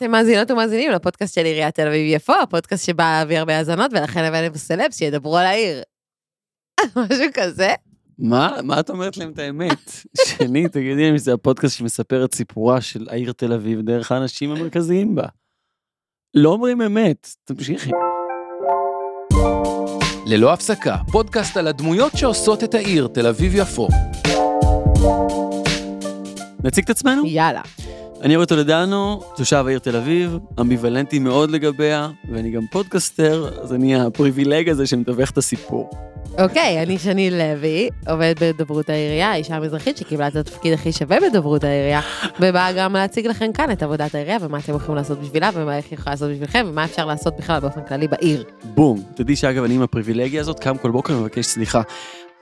אתם מאזינות ומאזינים לפודקאסט של עיריית תל אביב יפו, הפודקאסט שבא להביא הרבה האזנות, ולכן הבאנו סלב שידברו על העיר. משהו כזה. מה? מה את אומרת להם את האמת? שני, תגידי אם זה הפודקאסט שמספר את סיפורה של העיר תל אביב דרך האנשים המרכזיים בה. לא אומרים אמת, תמשיכי. ללא הפסקה, פודקאסט על הדמויות שעושות את העיר תל אביב-יפו. נציג את עצמנו? יאללה. אני אורי טולדנו, תושב העיר תל אביב, אמביוולנטי מאוד לגביה, ואני גם פודקאסטר, אז אני ה privileged הזה שמתווך את הסיפור. אוקיי, אני שני לוי, עובדת בדוברות העירייה, אישה מזרחית שקיבלה את התפקיד הכי שווה בדוברות העירייה, ובאה גם להציג לכם כאן את עבודת העירייה, ומה אתם יכולים לעשות בשבילה, ומה איך היא יכולה לעשות בשבילכם, ומה אפשר לעשות בכלל באופן כללי בעיר. בום. תדעי שאגב, אני עם הפריבילגיה הזאת, קם כל בוקר ומבקש סליחה.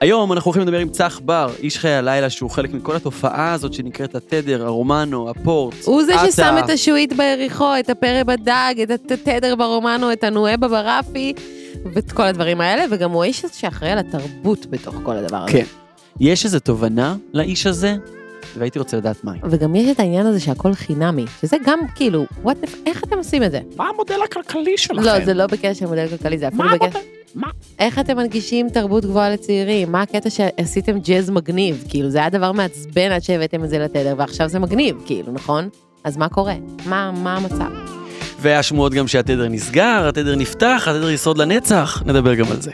היום אנחנו הולכים לדבר עם צח בר, איש חיי הלילה, שהוא חלק מכל התופעה הזאת שנקראת התדר, הרומנו, הפורט, הוא זה עטה. ששם את השועית ביריחו, את הפרא בדג, את התדר ברומנו, את הנואבה ברפי, ואת כל הדברים האלה, וגם הוא האיש שאחראי על התרבות בתוך כל הדבר הזה. כן. יש איזו תובנה לאיש הזה, והייתי רוצה לדעת מהי. וגם יש את העניין הזה שהכל חינמי, שזה גם כאילו, what איך אתם עושים את זה? מה המודל הכלכלי שלכם? לא, זה לא בקשר למודל כלכלי, זה אפילו מה בקשר... המודל? מה? איך אתם מנגישים תרבות גבוהה לצעירים? מה הקטע שעשיתם ג'אז מגניב? כאילו, זה היה דבר מעצבן עד שהבאתם את זה לתדר, ועכשיו זה מגניב, כאילו, נכון? אז מה קורה? מה, מה המצב? והשמועות גם שהתדר נסגר, התדר נפתח, התדר יסוד לנצח, נדבר גם על זה.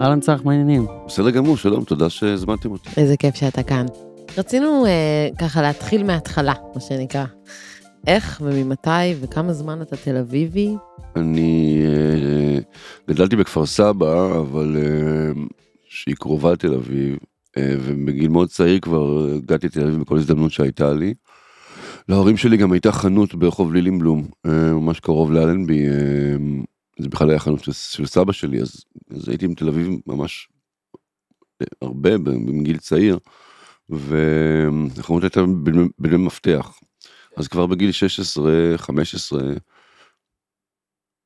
אהלן צח, מה העניינים? בסדר גמור, שלום, תודה שהזמנתם אותי. איזה כיף שאתה כאן. רצינו אה, ככה להתחיל מההתחלה, מה שנקרא. איך וממתי וכמה זמן אתה תל אביבי? אני אה, גדלתי בכפר סבא, אבל אה, שהיא קרובה לתל אביב, אה, ובגיל מאוד צעיר כבר הגעתי לתל אביב בכל הזדמנות שהייתה לי. להורים שלי גם הייתה חנות ברחוב לילינבלום, אה, ממש קרוב לאלנבי, אה, זה בכלל היה חנות של, סבא שלי, אז, אז הייתי עם תל אביב ממש אה, הרבה, בגיל צעיר, והחנות הייתה בדמי מפתח. אז כבר בגיל 16, 15,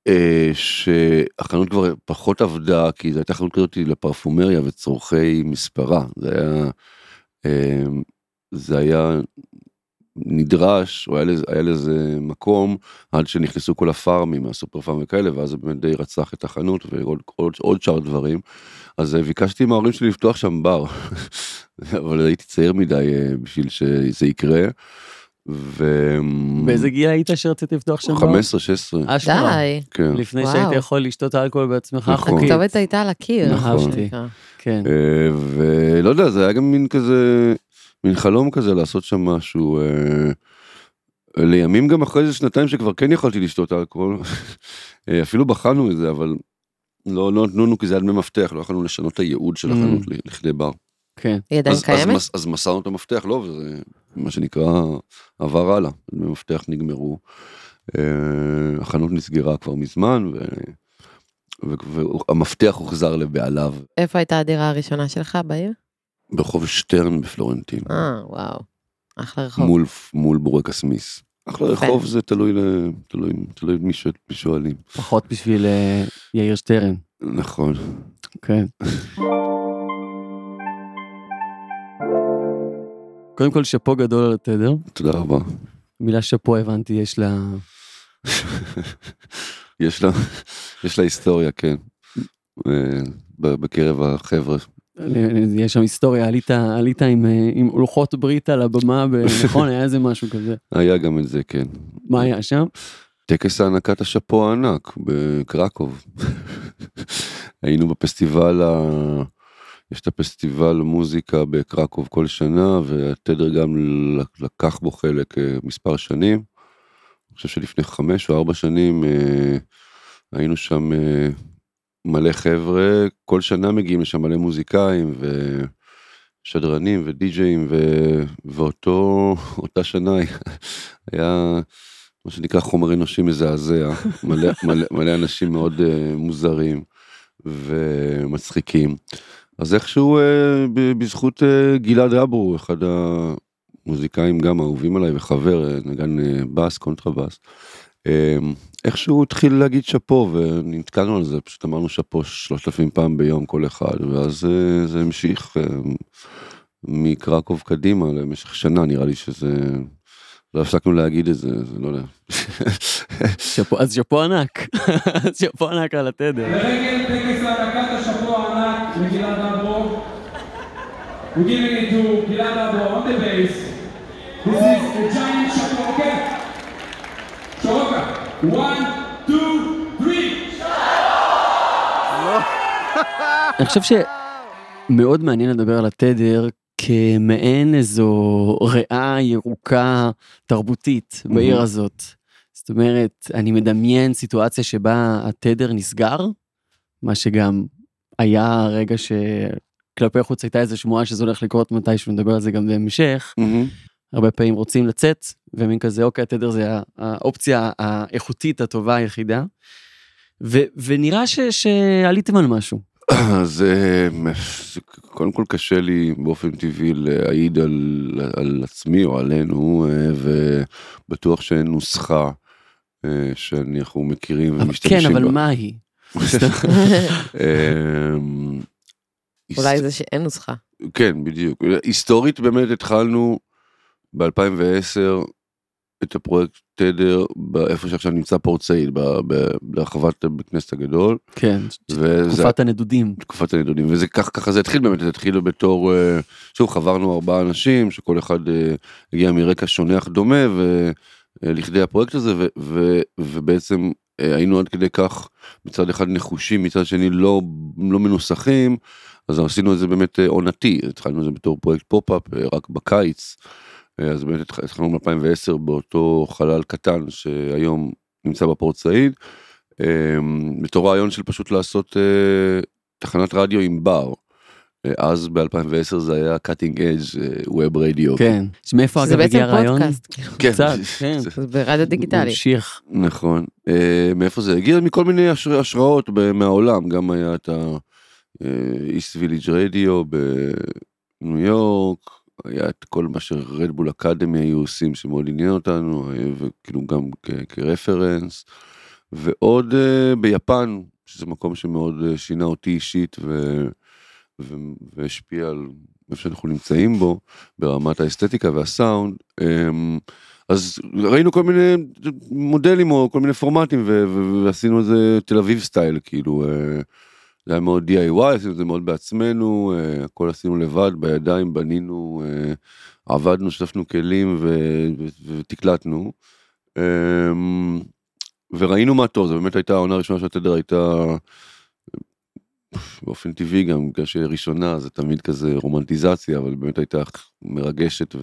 אה, שהחנות כבר פחות עבדה, כי זו הייתה חנות כזאת לפרפומריה וצורכי מספרה. זה היה, אה, זה היה נדרש, או היה לזה, היה לזה מקום, עד שנכנסו כל הפארמים מהסופר פארם וכאלה, ואז זה באמת די רצח את החנות ועוד עוד, עוד שאר דברים. אז אה, ביקשתי מההורים שלי לפתוח שם בר, אבל הייתי צעיר מדי אה, בשביל שזה יקרה. ו... באיזה גיל היית שרציתי לפתוח שם? בר? 15, 16, אשכרה. די. כן. לפני וואו. שהיית יכול לשתות אלכוהול בעצמך נכון. חוקית. הכתובת הייתה על הקיר. נכון. שנקרא. כן. אה, ולא יודע, זה היה גם מין כזה, מין חלום כזה לעשות שם משהו. אה, לימים גם אחרי איזה שנתיים שכבר כן יכולתי לשתות אלכוהול, אה, אפילו בחנו את זה, אבל לא לא נתנו לנו כי זה היה דמי מפתח, לא יכולנו לשנות את הייעוד של Mm. החנות ל- לכדי בר. כן. היא עדיין אז, אז, קיימת? מס- אז מסרנו את המפתח, לא, וזה מה שנקרא עבר הלאה, דמי מפתח נגמרו. אה, החנות נסגרה כבר מזמן, והמפתח הוחזר לבעליו איפה הייתה הדירה הראשונה שלך בעיר? ברחוב שטרן בפלורנטין, אה, וואו. אחלה רחוב. מול, מול בורקס מיס. אחלה. רחוב זה תלוי, תלוי, תלוי מי שואלים. פחות בשביל אה, יאיר שטרן. נכון. כן. קודם כל שאפו גדול על התדר. תודה רבה. מילה שאפו הבנתי יש לה... יש לה, יש לה היסטוריה, כן. אה, בקרב החבר'ה. יש שם היסטוריה, עלית, עלית עם, אה, עם לוחות ברית על הבמה, נכון? היה איזה משהו כזה. היה גם את זה, כן. מה היה שם? טקס הענקת השאפו הענק בקרקוב. היינו בפסטיבל, ה... יש את הפסטיבל מוזיקה בקרקוב כל שנה, והתדר גם לקח בו חלק אה, מספר שנים. אני חושב שלפני חמש או ארבע שנים אה, היינו שם מלא חבר'ה, כל שנה מגיעים לשם מלא מוזיקאים ושדרנים ודי-ג'אים, ו... ואותו, אותה שנה היה מה שנקרא חומר אנושי מזעזע, מלא, מלא, מלא אנשים מאוד uh, מוזרים ומצחיקים. אז איכשהו uh, בזכות uh, גלעד אברו, אחד המוזיקאים גם האהובים עליי וחבר, נגן uh, בס, קונטרבס, uh, איכשהו התחיל להגיד שאפו ונתקענו על זה, פשוט אמרנו שאפו שלושת אלפים פעם ביום כל אחד, ואז uh, זה המשיך uh, מקרקוב קדימה למשך שנה, נראה לי שזה לא הפסקנו להגיד את זה, אז לא יודע. שאפו- אז שאפו ענק, אז שאפו ענק על התדר. לרגל טקס הענקת השבוע הענק לגלעד אברו. We're giving it to גלעד אברו on the bass. This is a giant chapeau, okay? שורוקה. אני חושב שמאוד מעניין לדבר על התדר כמעין איזו ריאה ירוקה תרבותית בעיר. הזאת. זאת אומרת, אני מדמיין סיטואציה שבה התדר נסגר, מה שגם היה רגע שכלפי חוץ הייתה איזו שמועה שזה הולך לקרות מתישהו, נדבר על זה גם בהמשך. הרבה פעמים רוצים לצאת, ומין כזה, אוקיי, התדר זה האופציה האיכותית הטובה היחידה. ו- ונראה ש- שעליתם על משהו. אז אה, קודם כל קשה לי באופן טבעי להעיד על, על עצמי או עלינו, אה, ובטוח שאין נוסחה אה, שאנחנו מכירים אבל- ומשתמשים כן, אבל בה. מה היא? אמ, אולי זה שאין נוסחה. כן, בדיוק. היסטורית באמת התחלנו ב-2010 את הפרויקט תדר באיפה שעכשיו נמצא פורט סעיד, ב- ב- ברחבת בית הכנסת הגדול. כן, וזה תקופת הנדודים. תקופת הנדודים וזה כך ככה זה התחיל באמת זה התחיל בתור אה, שוב חברנו ארבעה אנשים שכל אחד אה, הגיע מרקע שונה אך דומה ולכדי הפרויקט הזה ו, ו, ובעצם אה, היינו עד כדי כך מצד אחד נחושים מצד שני לא לא מנוסחים אז עשינו את זה באמת אה, עונתי התחלנו את זה בתור פרויקט פופ-אפ אה, רק בקיץ. אה, אז באמת התח- התחלנו ב-2010 באותו חלל קטן שהיום נמצא בפורט סעיד. אה, בתור רעיון של פשוט לעשות אה, תחנת רדיו עם בר. אה, אז ב-2010 זה היה cutting edge אה, web radio. כן. מאיפה זה אגב בעצם הגיע הרעיון? פודקאסט. כאילו. כן, קצת, זה- כן. זה- זה ברדיו דיגיטלי. ממשיך. נכון. אה, מאיפה זה הגיע? מכל מיני השר- השראות מהעולם. גם היה את ה-East Village Radio בניו יורק, היה את כל מה שרדבול אקדמי היו עושים שמאוד עניין אותנו, וכאילו גם כרפרנס. ועוד אה, ביפן, שזה מקום שמאוד אה, שינה אותי אישית ו... ו... והשפיע על איפה שאנחנו נמצאים בו ברמת האסתטיקה והסאונד. אמ, אז ראינו כל מיני מודלים או כל מיני פורמטים ו- ו- ועשינו את זה תל אביב סטייל כאילו אה, זה היה מאוד DIY עשינו את זה מאוד בעצמנו אה, הכל עשינו לבד בידיים בנינו אה, עבדנו שטפנו כלים ו- ותקלטנו. אמ, וראינו מה טוב, זו באמת הייתה העונה הראשונה של התדר הייתה באופן טבעי גם בגלל שהיא ראשונה זה תמיד כזה רומנטיזציה אבל באמת הייתה מרגשת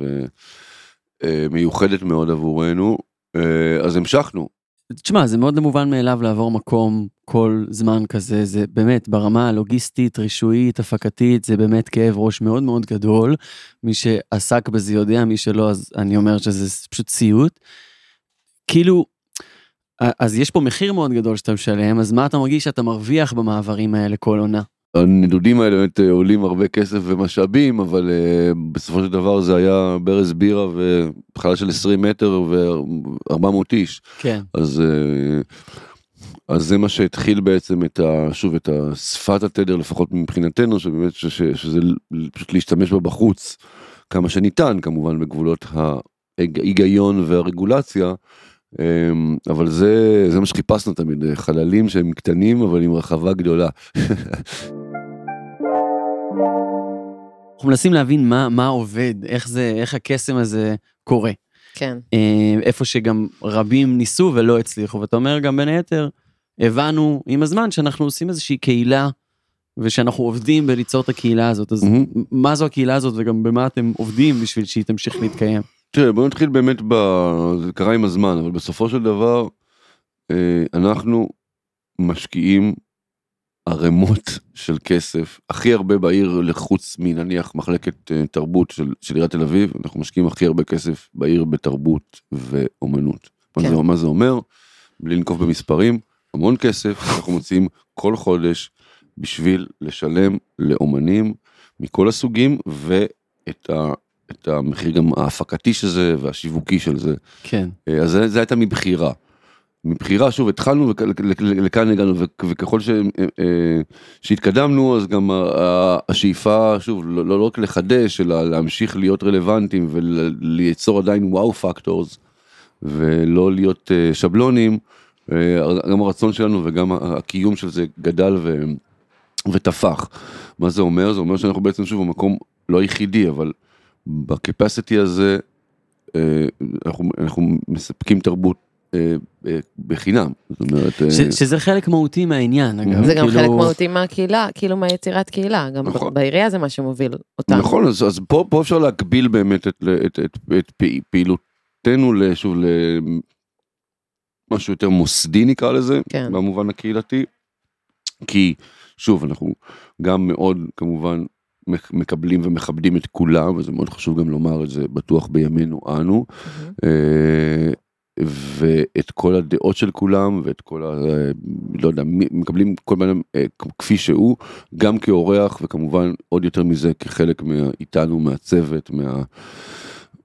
ומיוחדת מאוד עבורנו אה, אז המשכנו תשמע, זה מאוד לא מובן מאליו לעבור מקום כל זמן כזה, זה באמת ברמה הלוגיסטית, רישויית, הפקתית, זה באמת כאב ראש מאוד מאוד גדול. מי שעסק בזה יודע, מי שלא, אז אני אומר שזה פשוט סיוט. כאילו, אז יש פה מחיר מאוד גדול שאתה משלם, אז מה אתה מרגיש שאתה מרוויח במעברים האלה כל עונה? הנדודים האלה באמת אה, עולים הרבה כסף ומשאבים אבל אה, בסופו של דבר זה היה ברז בירה ובכלל של 20 מטר ו400 איש כן. אז אה, אז זה מה שהתחיל בעצם את ה... שוב את השפת התדר לפחות מבחינתנו שבאמת ש, ש, שזה פשוט להשתמש בה בחוץ כמה שניתן כמובן בגבולות ההיגיון והרגולציה. אמ, אבל זה זה מה שחיפשנו תמיד חללים שהם קטנים אבל עם רחבה גדולה. אנחנו מנסים להבין מה, מה עובד, איך זה, איך הקסם הזה קורה. כן. אה, איפה שגם רבים ניסו ולא הצליחו, ואתה אומר גם בין היתר, הבנו עם הזמן שאנחנו עושים איזושהי קהילה, ושאנחנו עובדים בליצור את הקהילה הזאת, אז מהמם. מה זו הקהילה הזאת וגם במה אתם עובדים בשביל שהיא תמשיך להתקיים. תראה בוא נתחיל באמת ב... זה קרה עם הזמן אבל בסופו של דבר אה, אנחנו משקיעים ערימות של כסף הכי הרבה בעיר לחוץ מנניח מחלקת אה, תרבות של, של עיריית תל אביב אנחנו משקיעים הכי הרבה כסף בעיר בתרבות ואומנות. מה, כן. זה, מה זה אומר? בלי לנקוב במספרים המון כסף אנחנו מוציאים כל חודש בשביל לשלם לאומנים מכל הסוגים ואת ה, את המחיר גם ההפקתי של זה והשיווקי של זה כן. אה, אז זה, זה הייתה מבחירה. מבחירה, שוב, התחלנו ולכאן הגענו, וככל ש, אה, שהתקדמנו, אז גם השאיפה, שוב, לא, לא רק לחדש, אלא להמשיך להיות רלוונטיים וליצור עדיין וואו פקטורס, ולא להיות אה, שבלונים, גם הרצון שלנו וגם הקיום של זה גדל ותפח. מה זה אומר? זה אומר שאנחנו בעצם, שוב, במקום לא היחידי, אבל בקפסיטי הזה, אנחנו, אנחנו מספקים תרבות אה, אה, בחינם, זאת אומרת... ש, אה, שזה חלק מהותי מהעניין, אגב. זה גם כאילו... חלק מהותי מהקהילה, כאילו מהיצירת קהילה, גם נכון. בעירייה זה מה שמוביל אותנו. נכון, אז, אז פה, פה אפשר להקביל באמת את, את, את, את פעילותנו, שוב, למשהו יותר מוסדי נקרא לזה, כן. במובן הקהילתי, כי שוב, אנחנו גם מאוד כמובן מקבלים ומכבדים את כולם, וזה מאוד חשוב גם לומר את זה, בטוח בימינו אנו. Mm-hmm. ואת כל הדעות של כולם ואת כל ה... לא יודע, מקבלים כל בן אה, כפי שהוא, גם כאורח וכמובן עוד יותר מזה כחלק מאיתנו, מהצוות, מה...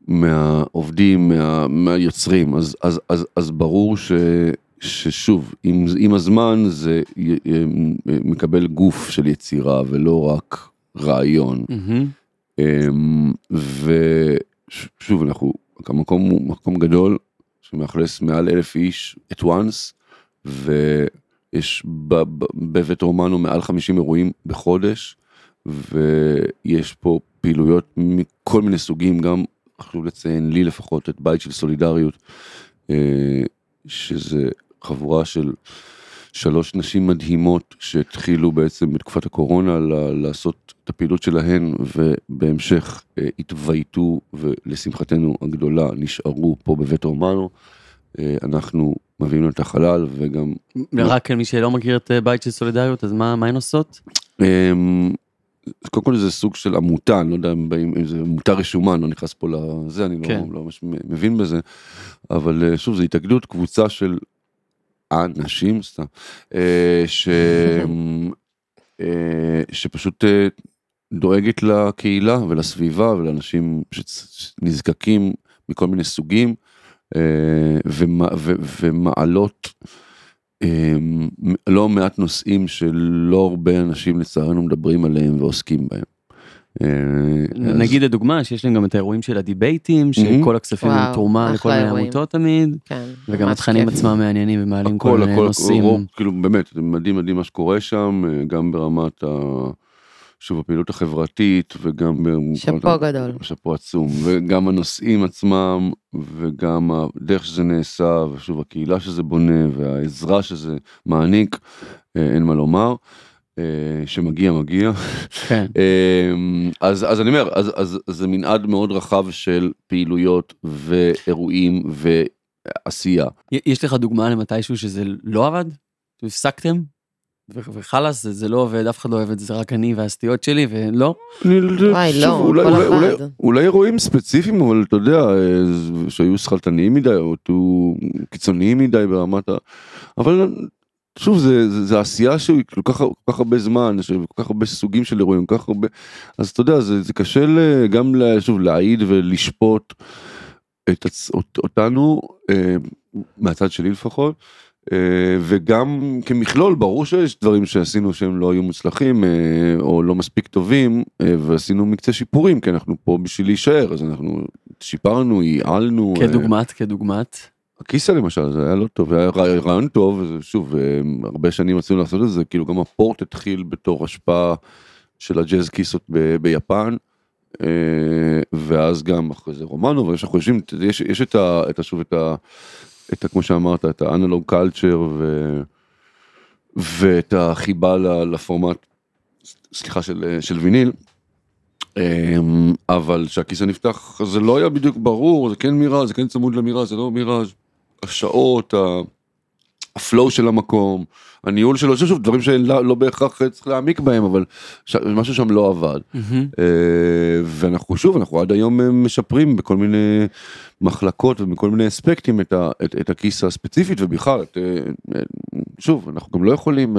מהעובדים, מה, מהיוצרים, אז, אז, אז, אז ברור ש, ששוב, עם, עם הזמן זה מקבל גוף של יצירה ולא רק רעיון. Mm-hmm. ושוב, אנחנו, המקום הוא מקום גדול, שמאכלס מעל אלף איש at once, ויש בבית רומנו מעל 50 אירועים בחודש, ויש פה פעילויות מכל מיני סוגים, גם חשוב לציין לי לפחות את בית של סולידריות, אה, שזה חבורה של שלוש נשים מדהימות שהתחילו בעצם בתקופת הקורונה לעשות את הפעילות שלהן ובהמשך אה, התווייתו ולשמחתנו הגדולה נשארו פה בבית רומנו. אה, אנחנו מביאים את החלל וגם... רק מי שלא מכיר את אה, בית של סולידריות אז מה, מה הן עושות? אמ, קודם כל זה סוג של עמותה, אני לא יודע אם זה עמותה רשומה, אני לא נכנס פה לזה, אני לא, כן. לא, לא ממש מבין בזה, אבל שוב, זו התאגדות, קבוצה של אנשים, סתם, ש... אה, שפשוט אה, דואגת לקהילה ולסביבה ולאנשים שנזקקים מכל מיני סוגים אה, ומעלות לא מעט נושאים שלא הרבה אנשים לצערנו מדברים עליהם ועוסקים בהם. נגיד לדוגמה שיש להם גם את האירועים של הדיבייטים שכל הכספים הם תרומה לכל מיני עמותות תמיד כן, וגם התכנים עצמם מעניינים ומעלים כל מיני נושאים. כאילו באמת מדהים מדהים מה שקורה שם גם ברמת שוב הפעילות החברתית וגם שאפו גדול שאפו עצום וגם הנושאים עצמם וגם הדרך שזה נעשה ושוב הקהילה שזה בונה והעזרה שזה מעניק אין מה לומר. אה, שמגיע מגיע. כן. אמ, אז, אז אני אומר, אז, אז, אז זה מנעד מאוד רחב של פעילויות ואירועים ועשייה. יש לך דוגמה למתישהו שזה לא עבד? הפסקתם? וחלאס, זה, זה לא עובד, אף אחד לא אוהב את זה, זה רק אני והסטיות שלי, ולא? וואי, לא, אולי, אולי, אולי, אולי אירועים ספציפיים, אבל אתה יודע, אה, שהיו שכלתניים מדי, או קיצוניים מדי ברמת ה... אבל שוב זה, זה, זה עשייה שהיא כל כך, כל כך הרבה זמן, כל כך הרבה סוגים של אירועים, כל כך הרבה, אז אתה יודע זה, זה קשה גם שוב להעיד ולשפוט את הצ... אותנו אה, מהצד שלי לפחות. אה, וגם כמכלול ברור שיש דברים שעשינו שהם לא היו מוצלחים אה, או לא מספיק טובים ועשינו מקצה שיפורים כי אנחנו פה בשביל להישאר אז אנחנו שיפרנו ייעלנו. כדוגמת כדוגמת. הכיסא למשל זה היה לא טוב היה רעיון טוב שוב אה, הרבה שנים רצינו לעשות את זה כאילו גם הפורט התחיל בתור השפעה של הג'אז כיסות ב, ביפן אה, ואז גם אחרי זה רומנו ואנחנו חושבים יש, יש את, ה, את השוב את ה... את ה כמו שאמרת את האנלוג קלצ'ר ו... ואת החיבה לפורמט סליחה של, של ויניל. אה, אבל שהכיסא נפתח זה לא היה בדיוק ברור זה כן מיראז' זה כן צמוד למיראז' זה לא מיראז' השעות, הפלואו של המקום, הניהול שלו, שוב, דברים שלא לא בהכרח צריך להעמיק בהם, אבל ש, משהו שם לא עבד. Mm-hmm. ואנחנו שוב, אנחנו עד היום אה, משפרים בכל מיני מחלקות ובכל מיני אספקטים את, ה, את, את הכיס הספציפית ובכלל, אה, שוב, אנחנו גם לא יכולים...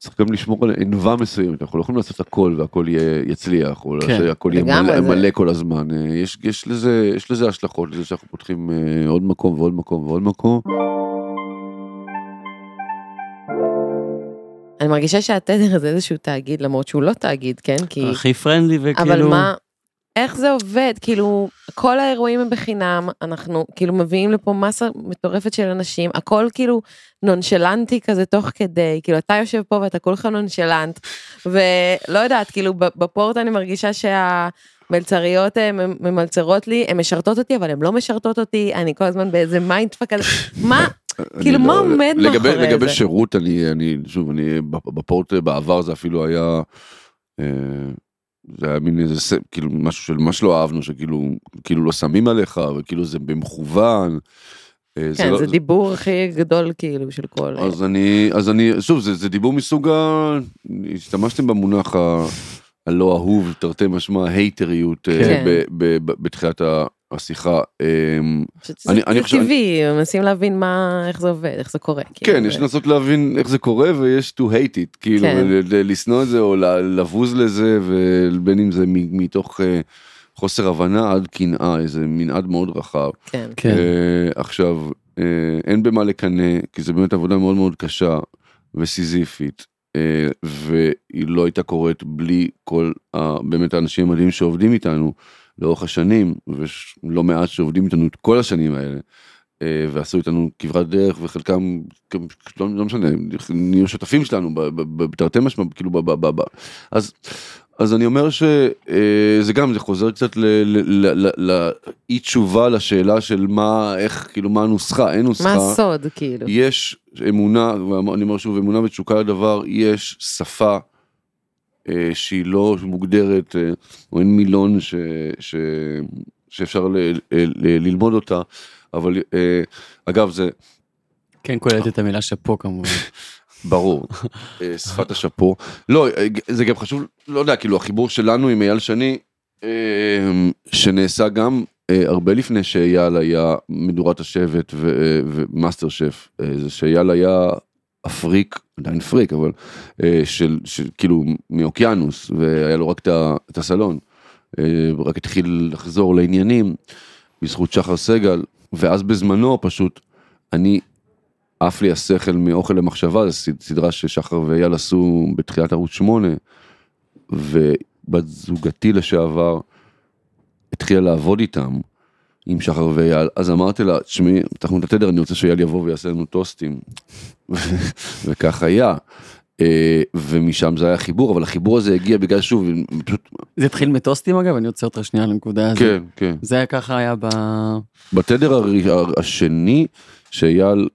צריך גם לשמור על ענווה מסוימת, אנחנו לא יכולים לעשות הכל והכל יהיה, יצליח, או כן. שהכל יהיה מלא, זה- מלא כל הזמן. אה, יש, יש, לזה, יש לזה השלכות, לזה שאנחנו פותחים אה, עוד מקום ועוד מקום ועוד מקום. אני מרגישה שהתדר זה איזשהו תאגיד, למרות שהוא לא תאגיד, כן? כי... הכי פרנדלי וכאילו... אבל מה, איך זה עובד? כאילו, כל האירועים הם בחינם, אנחנו כאילו מביאים לפה מסה מטורפת של אנשים, הכל כאילו נונשלנטי כזה תוך כדי, כאילו אתה יושב פה ואתה כולך נונשלנט, ולא יודעת, כאילו בפורט אני מרגישה שהמלצריות הן ממלצרות לי, הן משרתות אותי, אבל הן לא משרתות אותי, אני כל הזמן באיזה mindfuck כזה, מה? כאילו, מה לא- עומד לגבי, מאחורי לגבי זה? שירות, אני, אני, שוב, אני, בפורט בעבר זה אפילו היה, אה, זה היה מין איזה, כאילו, משהו של ממש לא אהבנו, שכאילו, כאילו לא שמים עליך, וכאילו זה במכוון. אה, כן, לא- זה דיבור הכי גדול כאילו של כל... אז אני, אז אני, שוב, זה, זה דיבור מסוג ה... השתמשתם במונח ה... הלא אהוב, תרתי משמע, הייטריות, אה, כן. בתחילת ה- השיחה. אמ, אני שזה אני- אני זה חושב- טבעי, מנסים להבין מה, איך זה עובד, איך זה קורה. כאילו, כן, יש ו- לנסות להבין איך זה קורה ויש to hate it, כאילו, כן. לשנוא את זה או ל- לבוז לזה, ובין אם זה מ- מתוך אה, חוסר הבנה עד קנאה, איזה מנעד מאוד רחב. כן. כן. אה, עכשיו, אה, אין במה לקנא, כי זו באמת עבודה מאוד מאוד קשה וסיזיפית, והיא לא הייתה קורית בלי כל ה- באמת האנשים המדהימים שעובדים איתנו לאורך השנים, ולא מעט שעובדים איתנו את כל השנים האלה. אה, ועשו איתנו כברת דרך וחלקם לא, לא משנה נהיו שותפים שלנו בתרתי משמע כאילו ב, ב, ב, ב. אז אז אני אומר שזה גם זה חוזר קצת לאי תשובה לשאלה של מה איך כאילו מה הנוסחה אין נוסחה. מה הסוד, כאילו? יש אמונה, ואני אומר שוב, אמונה ותשוקה לדבר, יש שפה אה, שהיא לא מוגדרת, אה, או אין מילון ש, ש, שאפשר ל, ל, ל, ללמוד אותה, אבל אה, אגב זה כן קולט את המילה שאפו כמובן. ברור, אה, שפת השאפו. לא, אה, זה גם חשוב, לא יודע, כאילו החיבור שלנו עם אייל שני, אה, שנעשה גם אה, הרבה לפני שאייל היה מדורת השבט אה, ומאסטר שף, אה, זה שאייל היה הפריק, עדיין פריק, אבל אה, של, של כאילו מאוקיינוס, והיה לו רק את הסלון. אה, רק התחיל לחזור לעניינים בזכות שחר סגל, ואז בזמנו פשוט אני עף לי השכל מאוכל למחשבה, זו סד- סדרה ששחר ואייל עשו בתחילת ערוץ 8, ובת זוגתי לשעבר התחילה לעבוד איתם, עם שחר ואייל, אז אמרתי לה, תשמעי, פתחנו את התדר, אני רוצה שאייל יבוא ויעשה לנו טוסטים. וכך היה. אה, ומשם זה היה חיבור, אבל החיבור הזה הגיע בגלל שוב, פשוט, זה התחיל מטוסטים אגב, אני עוצר אותך שנייה לנקודה הזאת. כן, כן. זה היה ככה היה ב... בתדר הר- השני, שאייל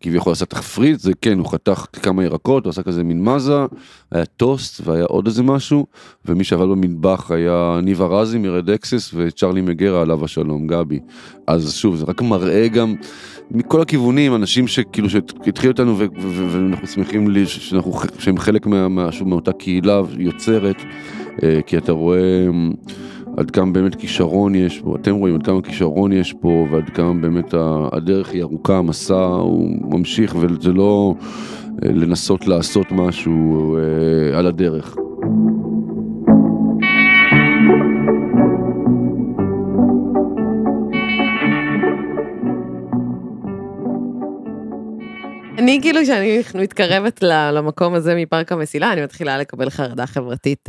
כביכול עשה ת'תפריט, זה כן, הוא חתך כמה ירקות, הוא עשה כזה מין מזה, היה טוסט והיה עוד איזה משהו, ומי שעבד במטבח היה ניב ארזי מ Red Axes וצ'רלי מגארה עליו השלום, גבי. אז שוב, זה רק מראה גם מכל הכיוונים, אנשים שכאילו שהתחילו אותנו ואנחנו שמחים לי שאנחנו, שהם חלק מה, מה, שוב, מאותה קהילה יוצרת, אה, כי אתה רואה... עד כמה באמת כישרון יש פה, אתם רואים עד כמה כישרון יש פה ועד כמה באמת הדרך היא ארוכה, המסע הוא ממשיך וזה לא אה, לנסות לעשות משהו אה, על הדרך. אני כאילו, כשאני מתקרבת למקום הזה מפארק המסילה, אני מתחילה לקבל חרדה חברתית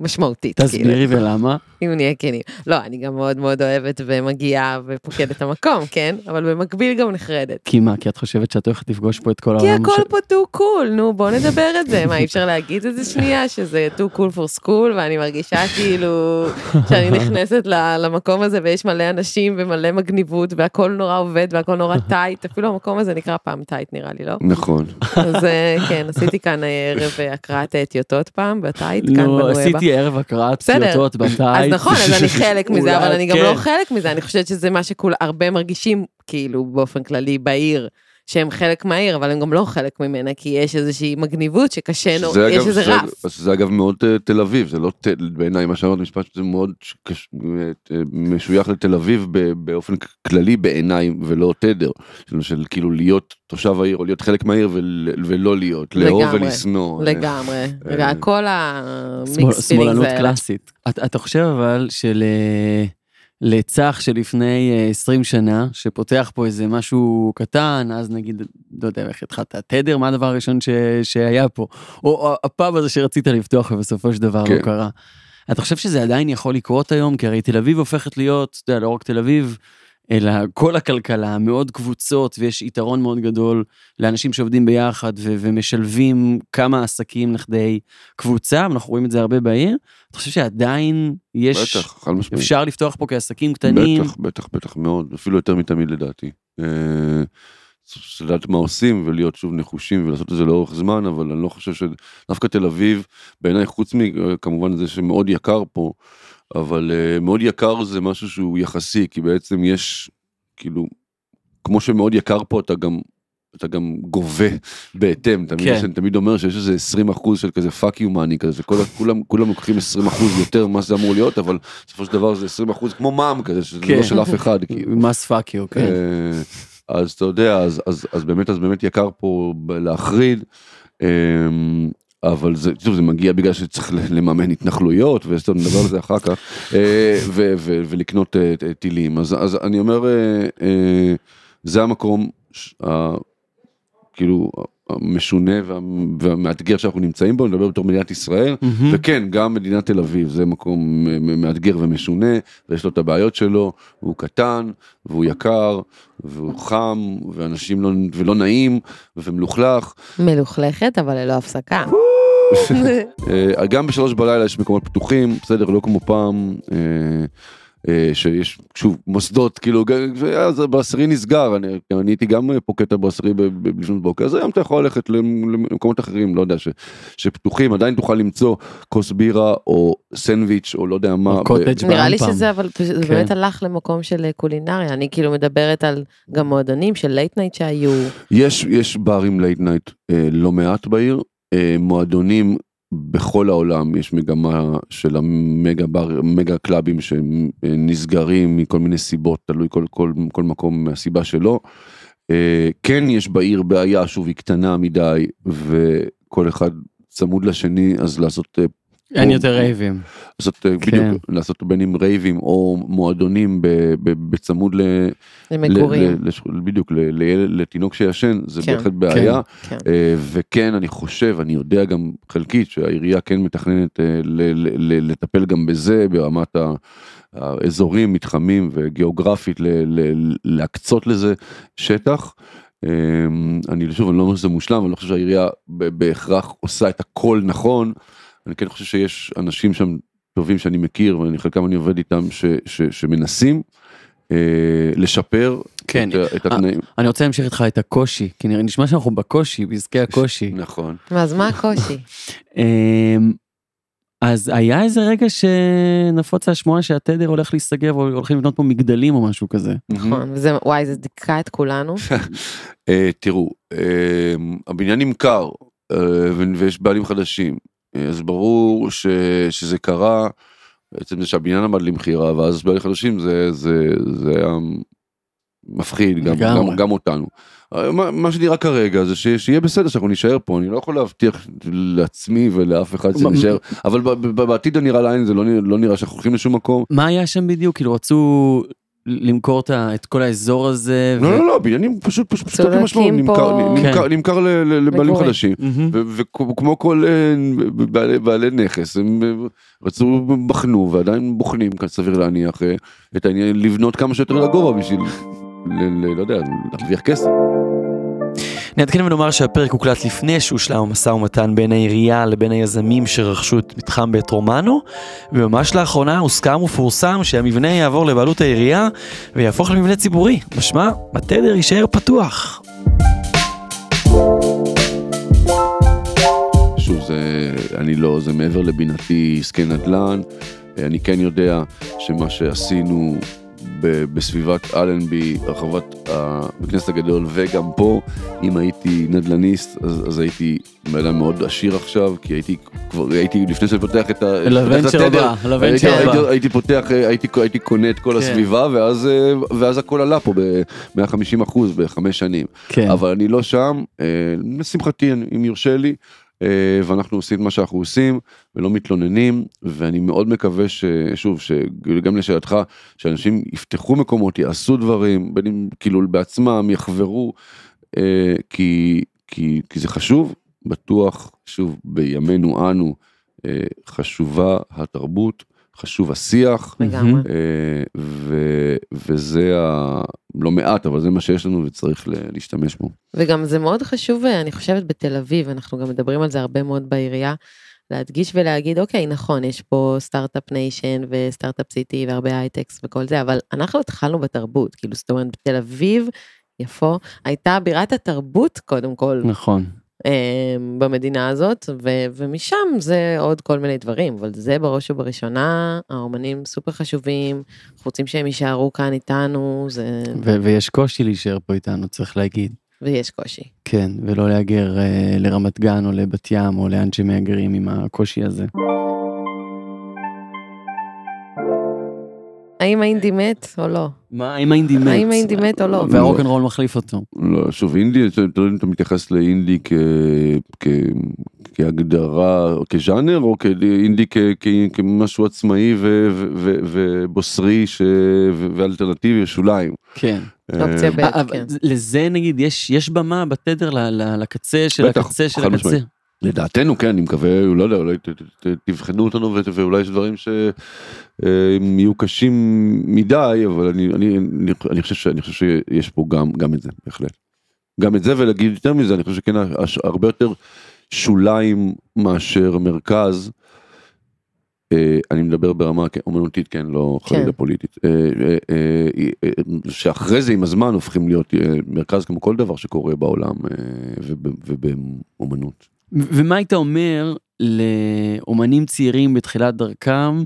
משמעותית. כאילו. תסבירי ולמה. אם נהיה כנים. לא, אני גם מאוד מאוד אוהבת ומגיעה ופוקדת את המקום, כן? אבל במקביל גם נחרדת. כי מה, כי את חושבת שאת הולכת לפגוש פה את כל כי העולם הכל ש- פה too cool, נו בוא נדבר את זה, מה אי אפשר להגיד את זה שנייה, שזה too cool for school, ואני מרגישה כאילו שאני נכנסת למקום הזה ויש מלא אנשים ומלא מגניבות והכל נורא עובד והכל נורא tight, אפילו המקום הזה נקרא פעם Tight נראה לי, לא? נכון. אז אה, כן, עשיתי כאן אה, ערב אה, הקראת טיוטות פעם, בטייט, כאן נו, בנואבה. ערב הקראת בסדר. טיוטות בטייט. אז נכון, אז אני חלק מזה, אבל אני גם כן. לא חלק מזה, אני חושבת שזה מה שכול הרבה מרגישים, כאילו, באופן כללי בעיר, שהם חלק מהעיר, אבל הם גם לא חלק ממנה, כי יש איזושהי מגניבות שקשה, נו, שזה יש אגב- איזה זה- רף. אז זה אגב מאוד אה, תל אביב, זה לא ת- בעיניי מה שאמרת משפט שזה מאוד ש- קש- אה, משוייך לתל אביב ב- באופן כללי בעיניי ולא תדר, של, של כאילו להיות תושב העיר או להיות חלק מהעיר ול- ולא להיות, לאהוב לגמרי, ולשנוא. אה, לגמרי, אה, כל המיקס שמאלנות פילינגס האלה. קלאסית. אתה אתה חושב אבל של... אה, לצח שלפני אה, 20 שנה, שפותח פה איזה משהו קטן, אז נגיד, לא יודע איך התחלת, תדר, מה הדבר הראשון ש, שהיה פה? או, או הפאב הזה שרצית לפתוח ובסופו של דבר כן. לא קרה. אתה חושב שזה עדיין יכול לקרות היום? כי הרי תל אביב הופכת להיות, אתה יודע, לא רק תל אביב, אלא כל הכלכלה, מאוד קבוצות, ויש יתרון מאוד גדול לאנשים שעובדים ביחד ו- ומשלבים כמה עסקים לכדי קבוצה, ואנחנו רואים את זה הרבה בעיר. אתה חושב שעדיין יש, בטח, חד משמעית. אפשר לפתוח פה כעסקים קטנים? בטח, בטח, בטח מאוד, אפילו יותר מתמיד לדעתי. אה, לדעת מה עושים ולהיות שוב נחושים ולעשות את זה לאורך זמן, אבל אני לא חושב שדווקא תל אביב, בעיניי חוץ מכמובן זה שמאוד יקר פה, אבל אה, מאוד יקר זה משהו שהוא יחסי, כי בעצם יש, כאילו, כמו שמאוד יקר פה אתה גם... אתה גם גובה בהתאם, תמיד, כן. אני תמיד אומר שיש איזה 20 אחוז של כזה fuck you money כזה, שכולם כולם לוקחים 20 אחוז יותר ממה שזה אמור להיות, אבל בסופו של דבר זה 20 אחוז כמו מע"מ כזה, שזה כן. לא של אף אחד, כאילו. מס fuck you, כן. אה, אז אתה יודע, אז, אז, אז באמת, אז באמת יקר פה להחריד, אה, אבל זה, שוב, זה מגיע בגלל שצריך לממן התנחלויות, וסתם נדבר על זה אחר כך, אה, ו, ו, ולקנות אה, טילים. אז, אז אני אומר, אה, זה המקום, ש- ה- כאילו, המשונה וה, והמאתגר שאנחנו נמצאים בו, אני מדבר בתור מדינת ישראל, מהמם. וכן, גם מדינת תל אביב זה מקום מאתגר ומשונה, ויש לו את הבעיות שלו, והוא קטן, והוא יקר, והוא חם, ואנשים לא, ולא נעים, ומלוכלך. מלוכלכת, אבל ללא הפסקה. אה, גם בשלוש בלילה יש מקומות פתוחים, בסדר, לא כמו פעם. אה, אה, שיש שוב מוסדות כאילו ואז בעשירי נסגר אני, אני הייתי גם פה קטע בעשירי ב- ב- לפנות בוקר אז היום אתה יכול ללכת למ- למקומות אחרים לא יודע ש, שפתוחים עדיין תוכל למצוא כוס בירה או סנדוויץ' או לא יודע מה. או ב- נראה לי. שזה אבל זה כן. באמת הלך למקום של אה, קולינריה, אני כאילו מדברת על גם מועדונים של late night שהיו, יש יש ברים late night אה, לא מעט בעיר אה, מועדונים בכל העולם יש מגמה של המגה בר מגה club ים שנסגרים מכל מיני סיבות תלוי כל כל כל מקום מהסיבה שלו. אה, כן יש בעיר בעיה שוב היא קטנה מדי וכל אחד צמוד לשני אז לעשות אה, אין יותר רייבים. לעשות אה, כן. בדיוק לעשות בין אם רייבים או מועדונים ב- ב- בצמוד ל... למגורים. בדיוק לתינוק שישן זה כן, בהחלט בעיה כן. אה, וכן אני חושב אני יודע גם חלקית שהעירייה כן מתכננת אה, ל- ל- ל- לטפל גם בזה ברמת ה- האזורים מתחמים וגיאוגרפית ל- ל- להקצות לזה שטח. אה, אני שוב אני לא אומר שזה מושלם אני לא חושב שהעירייה בהכרח עושה את הכל נכון. אני כן חושב שיש אנשים שם טובים שאני מכיר ואני חלקם אני עובד איתם ש, ש, שמנסים אה, לשפר כן. את, את התנאים. אני רוצה להמשיך איתך את הקושי, כי נראה- נשמע שאנחנו בקושי, בעסקי הקושי. נכון. אז מה הקושי? אמ, אז היה איזה רגע שנפוצה השמועה שהתדר הולך להיסגר והולכים לבנות פה מגדלים או משהו כזה. נכון, וזה, וואי, זה דיכא את כולנו. אה, תראו, אה, הבניין נמכר אה, ויש בעלים חדשים, אה, אז ברור ש, שזה קרה, בעצם זה שהבניין עמד למכירה ואז בעלים חדשים זה, זה, זה היה מפחיד גם. גם, גם אותנו. מה, מה שנראה כרגע זה ש, שיהיה בסדר שאנחנו נישאר פה, אני לא יכול להבטיח לעצמי ולאף אחד שנישאר, אבל בעתיד הנראה לעין זה לא, לא נראה שאנחנו הולכים לשום מקום. מה היה שם בדיוק? כאילו רצו למכור את כל האזור הזה. לא לא לא, בניינים פשוט פשוט משמעות, נמכר, כן. נמכר ל- ל- לבעלים. חדשים. וכמו כל אה, בעלי, נכס הם אה, רצו בחנו ועדיין בוחנים סביר להניח אה, את העניין לבנות כמה שיותר לגובה בשביל לא יודע להרוויח כסף. נעדכן ונאמר שהפרק הוקלט לפני שהושלם המשא ומתן בין העירייה לבין היזמים שרכשו את מתחם בית רומנו, וממש לאחרונה הוסכם ופורסם שהמבנה יעבור לבעלות העירייה ויהפוך למבנה ציבורי, משמע, התדר יישאר פתוח. שוב זה אני לא זה מעבר לבינתי עסקי נדל"ן אני כן יודע שמה שעשינו בסביבת אלנבי, הרחבת הכנסת הגדול, וגם פה, אם הייתי נדל"ניסט, אז, אז הייתי בן אדם מאוד עשיר עכשיו, כי הייתי כבר, הייתי, לפני שאני פותח את ה... לוונצ'ר הבא, לוונצ'ר הבא. הייתי- הייתי פותח, הייתי, הייתי קונה את כל כן. הסביבה, ואז, אה, ואז הכל עלה פה ב-150 אחוז בחמש שנים. כן. אבל אני לא שם, אה, לשמחתי, אם יורשה לי, ואנחנו עושים מה שאנחנו עושים, ולא מתלוננים, ואני מאוד מקווה ששוב, שגם לשאלתך, שאנשים יפתחו מקומות, יעשו דברים, בין אם כאילו בעצמם, יחברו, אה, כי, כי, כי זה חשוב, בטוח, שוב, בימינו אנו, אה, חשובה התרבות, חשוב השיח, לגמרי. אה, ו, וזה ה... לא מעט, אבל זה מה שיש לנו וצריך להשתמש בו. וגם זה מאוד חשוב, אה, אני חושבת, בתל אביב, אנחנו גם מדברים על זה הרבה מאוד בעירייה, להדגיש ולהגיד, אוקיי, נכון, יש פה start-up nation ו start-up city והרבה הייטקס וכל זה, אבל אנחנו התחלנו בתרבות, כאילו, זאת אומרת, בתל אביב, יפו, הייתה בירת התרבות, קודם כל, נכון. אה, במדינה הזאת, ו- ומשם זה עוד כל מיני דברים, אבל זה בראש ובראשונה, האומנים סופר חשובים, אנחנו רוצים שהם יישארו כאן איתנו, זה... ו- ויש קושי להישאר פה איתנו, צריך להגיד. ויש קושי. כן, ולא להגר אה, לרמת גן או לבת ים או לאן שמהגרים עם הקושי הזה. האם האינדי מת או לא? מה, האם האינדי מת? האם האינדי מת או לא? והרוקנרול מחליף אותו. לא, שוב, אינדי, אתה יודע אם אתה מתייחס לאינדי כהגדרה, כז'אנר, או כאינדי כמשהו עצמאי ובוסרי ואלטרנטיבי, שוליים. כן. אופציה אה, ב', אה, אבל כן. לזה נגיד יש יש במה בתדר לקצה של הקצה של הקצה. לדעתנו כן, אני מקווה, לא יודע, אולי תבחנו אותנו ואולי יש דברים שהם יהיו קשים מדי, אבל אני, אני, אני, חושב שאני חושב שיש פה גם, גם את זה, בהחלט. גם את זה ולהגיד יותר מזה, אני חושב שכן, הרבה יותר שוליים מאשר מרכז. אה, אני מדבר ברמה כן, אומנותית, כן, לא כן. חלילה פוליטית. אה, אה, אה, אה, שאחרי זה עם הזמן הופכים להיות אה, מרכז כמו כל דבר שקורה בעולם אה, וב- ובאומנות. ומה היית אומר לאומנים צעירים בתחילת דרכם,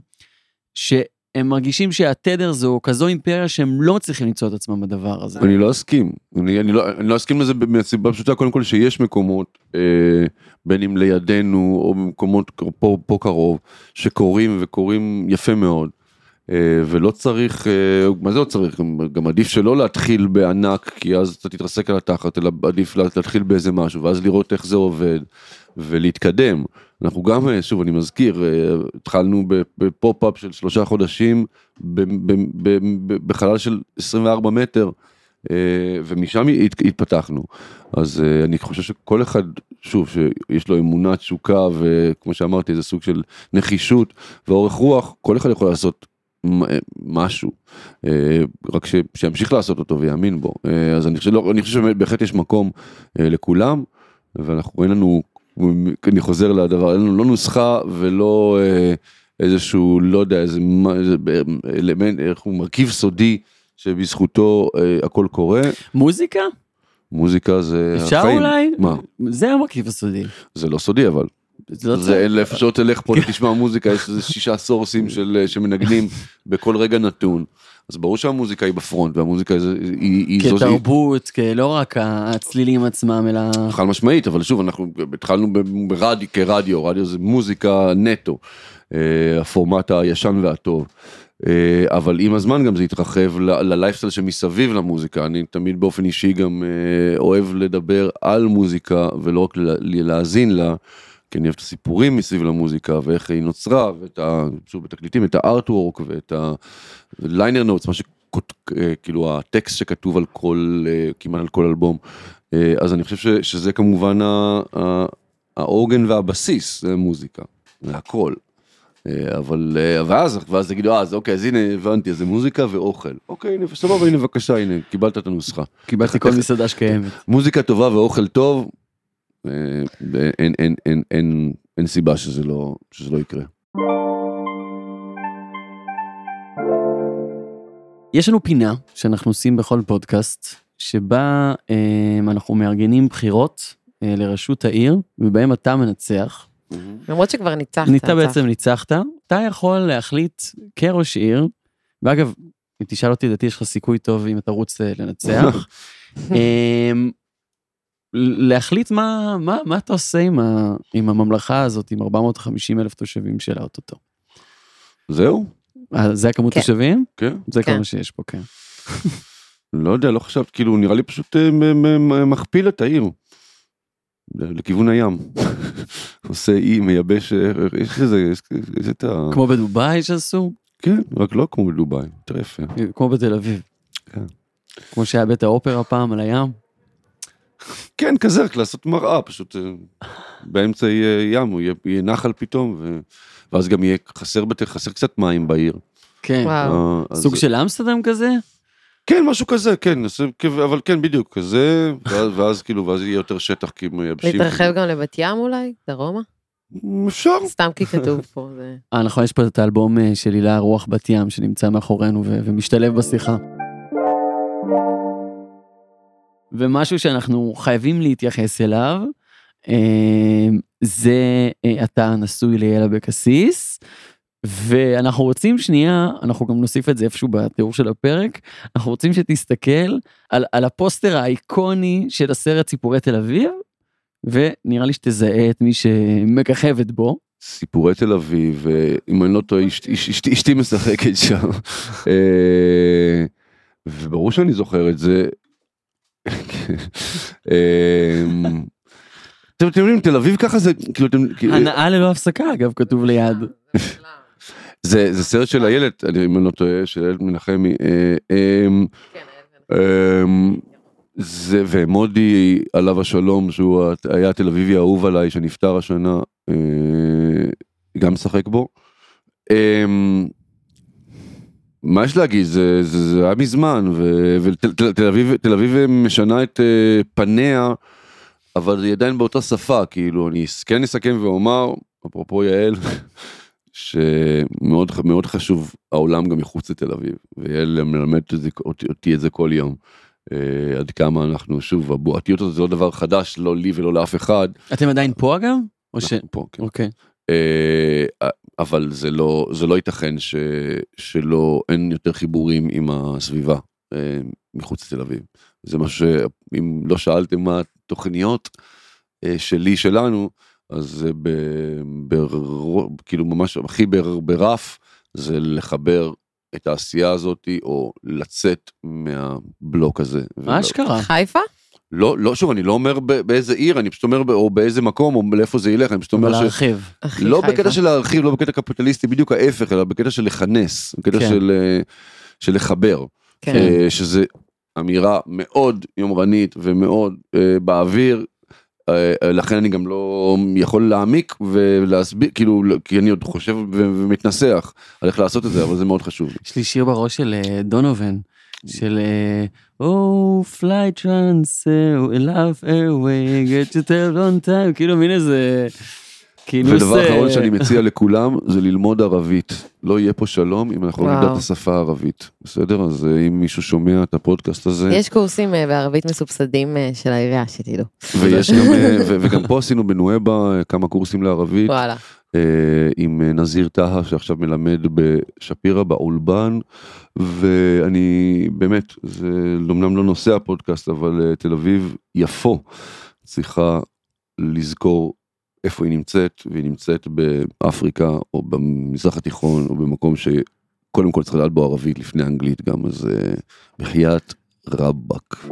שהם מרגישים שהתדר זו כזו אימפריה שהם לא מצליחים למצוא את עצמם בדבר הזה. אני לא אסכים, אני, אני, לא, אני לא אסכים לזה מהסיבה פשוטה, קודם כל שיש מקומות, אה, בין אם לידינו או במקומות פה, פה קרוב, שקורים וקורים יפה מאוד. אה, ולא צריך, אה, מה זה לא צריך, גם, עדיף שלא להתחיל בענק, כי אז אתה תתרסק על התחת, אלא עדיף לה- להתחיל באיזה משהו, ואז לראות איך זה עובד, ולהתקדם. אנחנו גם, אה, שוב, אני מזכיר, התחלנו ב pop-up של שלושה חודשים, בחלל של 24 מטר, ומשם הת- התפתחנו. אז אני חושב שכל אחד, שוב, שיש לו אמונה, תשוקה, וכמו שאמרתי, איזה סוג של נחישות ואורך רוח, כל אחד יכול לעשות משהו, אה, רק ש- שימשיך לעשות אותו ויאמין בו. אה, אז אני חושב, לא, אני חושב שבהחלט יש מקום אה, לכולם, ואנחנו, אין לנו, אני חוזר לדבר, אין לנו לא נוסחה ולא אה, איזשהו, לא יודע, איזה איזה אלמנט, איך הוא מרכיב סודי שבזכותו אה, הכל קורה. מוזיקה? מוזיקה זה אפשר החיים. אולי? מה? זה המרכיב הסודי. זה לא סודי אבל. זה לא זה צריך. אין איפה שלא תלך פה תשמע מוזיקה יש איזה שישה סורסים של שמנגנים בכל רגע נתון. אז ברור שהמוזיקה היא ב front והמוזיקה זה- היא היא זו שהיא כתרבות, לא רק הצלילים עצמם, אלא... חד משמעית אבל שוב אנחנו התחלנו ברדיו כרדיו רדיו זה מוזיקה נטו. אה, הפורמט הישן והטוב. אה, אבל עם הזמן גם זה התרחב ללייפסטייל שמסביב למוזיקה אני תמיד באופן אישי גם אה, אוהב לדבר על מוזיקה ולא רק להאזין לה. כי אני אוהב את הסיפורים מסביב למוזיקה ואיך היא נוצרה ואת ה... שוב בתקליטים את הארטוורק ואת הליינר נוטס מה שכאילו הטקסט שכתוב על כל אה, כמעט על כל אלבום. אה, אז אני חושב ש, שזה כמובן ה- ה- האורגן והבסיס זה מוזיקה זה הכל. אה, אבל אה, ואז ואז תגידו אה, אז אוקיי אז הנה הבנתי אז זה מוזיקה ואוכל אוקיי הנה סבבה הנה בבקשה הנה קיבלת את הנוסחה. קיבלתי כל מסעדה שקיימת. מוזיקה טובה ואוכל טוב, אה, אין, אין, אין, אין, אין סיבה שזה לא, שזה לא יקרה. יש לנו פינה שאנחנו עושים בכל פודקאסט, שבה אה, אנחנו מארגנים בחירות אה, לראשות העיר, ובהם אתה מנצח. למרות שכבר ניצחת. צח. בעצם ניצחת, אתה יכול להחליט כראש עיר, ואגב, אם תשאל אותי, לדעתי יש לך סיכוי טוב אם אתה רוצה לנצח. להחליט מה, מה, מה אתה עושה עם, ה, עם הממלכה הזאת, עם 450 אלף תושבים שלה אוטוטו. זהו? אה, זה הכמות כן. תושבים? כן. זה כן. כמה שיש פה, כן. לא יודע, לא חשבת, כאילו, נראה לי פשוט אה, מכפיל את העיר. לכיוון הים. עושה אי, מייבש, אה, יש איזה, יש יש את ה... כמו בדובאי שעשו, כן, רק לא כמו בדובאי, יותר יפה. כמו בתל אביב. כן. כמו שהיה בית האופרה פעם על הים. כן, כזה, רק לעשות מראה, פשוט אה, באמצע יהיה ים, הוא יהיה, יהיה נחל פתאום, ו... ואז גם יהיה חסר, בת... חסר קצת מים בעיר. כן. וואו. אה, אז- סוג של אמסטרדם כזה? כן, משהו כזה, כן, אבל כן, בדיוק, כזה, ואז, ואז כאילו, ואז יהיה יותר שטח, כי מייבשים. להתרחב גם לבת ים אולי? דרומה? אפשר. סתם כי כתוב פה. זה- אה, נכון, יש פה את האלבום אה, של הילה רוח בת ים שנמצא מאחורינו ו- ומשתלב בשיחה. ומשהו שאנחנו חייבים להתייחס אליו, אה, זה אה, אתה נשוי ליאל אבקסיס, ואנחנו רוצים שנייה, אנחנו גם נוסיף את זה איפשהו בתיאור של הפרק, אנחנו רוצים שתסתכל על, על הפוסטר האיקוני של הסרט ציפורי תל אביב, ונראה לי שתזהה את מי שמככבת בו. סיפורי תל אביב, אה, אם אני לא טועה, אשת- אשת- אשתי משחקת שם. וברור שאני זוכר את זה. אה, אתם יודעים, תל אביב ככה זה, כאילו, אתם, הנאה ללא הפסקה אגב כתוב ליד. זה זה סרט של איילת, אני- אם אני לא טועה, של איילת מנחמי. אה, אה, אמ, זה ומודי עליו השלום שהוא היה התל אביבי האהוב עליי שנפטר השנה אה, גם משחק בו. מה יש להגיד זה זה, זה היה מזמן ותל תל- תל אביב תל אביב משנה את אה, פניה אבל היא עדיין באותה שפה כאילו אני כן אסכם ואומר אפרופו יעל שמאוד מאוד חשוב העולם גם מחוץ לתל אביב ויעל מלמדת אותי, אותי את זה כל יום. אה, עד כמה אנחנו שוב הבועתיות הזאת זה לא דבר חדש לא לי ולא לאף אחד. אתם עדיין פה אגב? או ש... פה, כן. אוקיי. אה, אבל זה לא זה לא ייתכן ש, שלא אין יותר חיבורים עם הסביבה אה, מחוץ לתל אביב. זה משהו שאם לא שאלתם מה התוכניות אה, שלי שלנו אז זה ב, ב, כאילו ממש הכי בר, ברף זה לחבר את העשייה הזאתי או לצאת מהבלוק הזה. מה אשכרה? חיפה? לא לא שוב אני לא אומר ב- באיזה עיר אני פשוט אומר או באיזה מקום או לאיפה זה ילך אני פשוט אומר ש... להרחיב. לא חיפה. בקטע של להרחיב, לא בקטע קפיטליסטי, בדיוק ההפך, אלא בקטע של לכנס, בקטע כן. של, אה, של לחבר, כן. אה, שזה אמירה מאוד יומרנית ומאוד אה, באוויר, לכן אני גם לא יכול להעמיק ולהסביר, כאילו, לא- כי אני עוד חושב ומתנסח על איך לעשות את זה, אבל זה מאוד חשוב. יש לי שיר בראש של דונובן, של אה, Oh, fly trans, uh, love airway, get you there on time, כאילו מין איזה כינוס... ודבר אחרון שאני מציע לכולם זה ללמוד ערבית. לא יהיה פה שלום אם אנחנו לא נדע את. השפה הערבית. בסדר? אז אה, אם מישהו שומע את הפודקאסט הזה, יש קורסים אה, בערבית מסובסדים אה, של העירייה, שתדעו. ויש גם, ו- וגם פה עשינו בנואבה כמה קורסים לערבית וואלה. עם נזיר טהא שעכשיו מלמד בשפירא באולבן ואני באמת זה אמנם לא נושא הפודקאסט אבל תל אביב יפו צריכה לזכור איפה היא נמצאת והיא נמצאת באפריקה או במזרח התיכון או במקום שקודם כל צריך לדעת בו ערבית לפני אנגלית גם אז אה, בחייאת רבאק.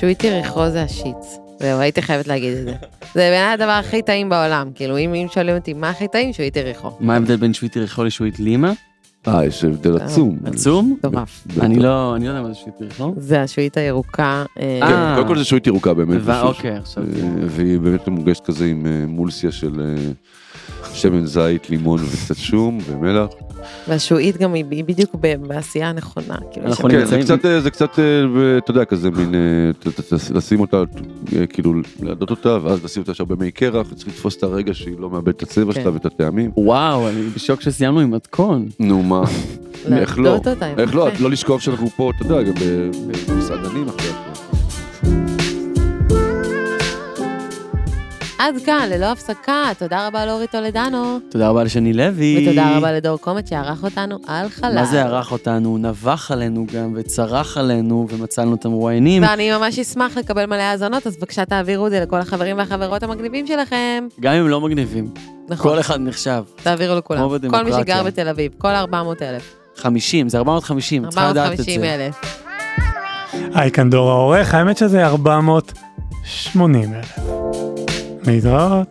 שועית יריחו זה השיט. זהו, הייתי חייבת להגיד את זה. זה בעיניי הדבר הכי טעים בעולם. כאילו, אם שואלים אותי מה הכי טעים, שועית יריחו. מה ההבדל בין שווית יריחו לשווית לימה? אה יש הבדל עצום. עצום? מטורף. אני לא, אני לא יודע מה זה שווית יריחו. זה השועית הירוקה. אה, כן, אה. קודם כל זה שועית ירוקה באמת. אוקיי, עכשיו. אה, והיא באמת מוגשת כזה עם אה, מולסיה של אה, שמן זית, לימון וקצת שום ומלח. והשועית גם היא בדיוק בעשייה הנכונה. כאילו, כן, זה קצת, אה, זה קצת, אה, אתה יודע, כזה מין, אה, לשים אותה, כאילו, לעדות אותה, ואז לשים אותה שם במי קרח, צריך לתפוס את הרגע שהיא לא מאבדת את הצבע כן. שלה ואת הטעמים. וואו, אני בשוק שסיימנו עם מתכון. נו מה, איך לא? איך לא. לא לשכוח שאנחנו פה, אתה יודע, גם במסעדנים עכשיו. עד כאן, ללא הפסקה, תודה רבה לאורי טולדנו, תודה רבה לשני לוי. ותודה רבה לדור קומט שערך אותנו על חלל. מה זה ערך אותנו? נבח עלינו גם, וצרח עלינו, ומצאנו את המרואיינים. ואני ממש אשמח לקבל מלא האזנות, אז בבקשה תעבירו את זה לכל החברים והחברות המגניבים שלכם. גם אם לא מגניבים. נכון, כל אחד נחשב. תעבירו לכולם. כמו כל מי. שגר בתל אביב, כל 400 אלף. 50, זה 450, צריכה לדעת את 450 זה. אלף. היי, כאן דור העורך, האמת שזה 480 אלף. 美 사.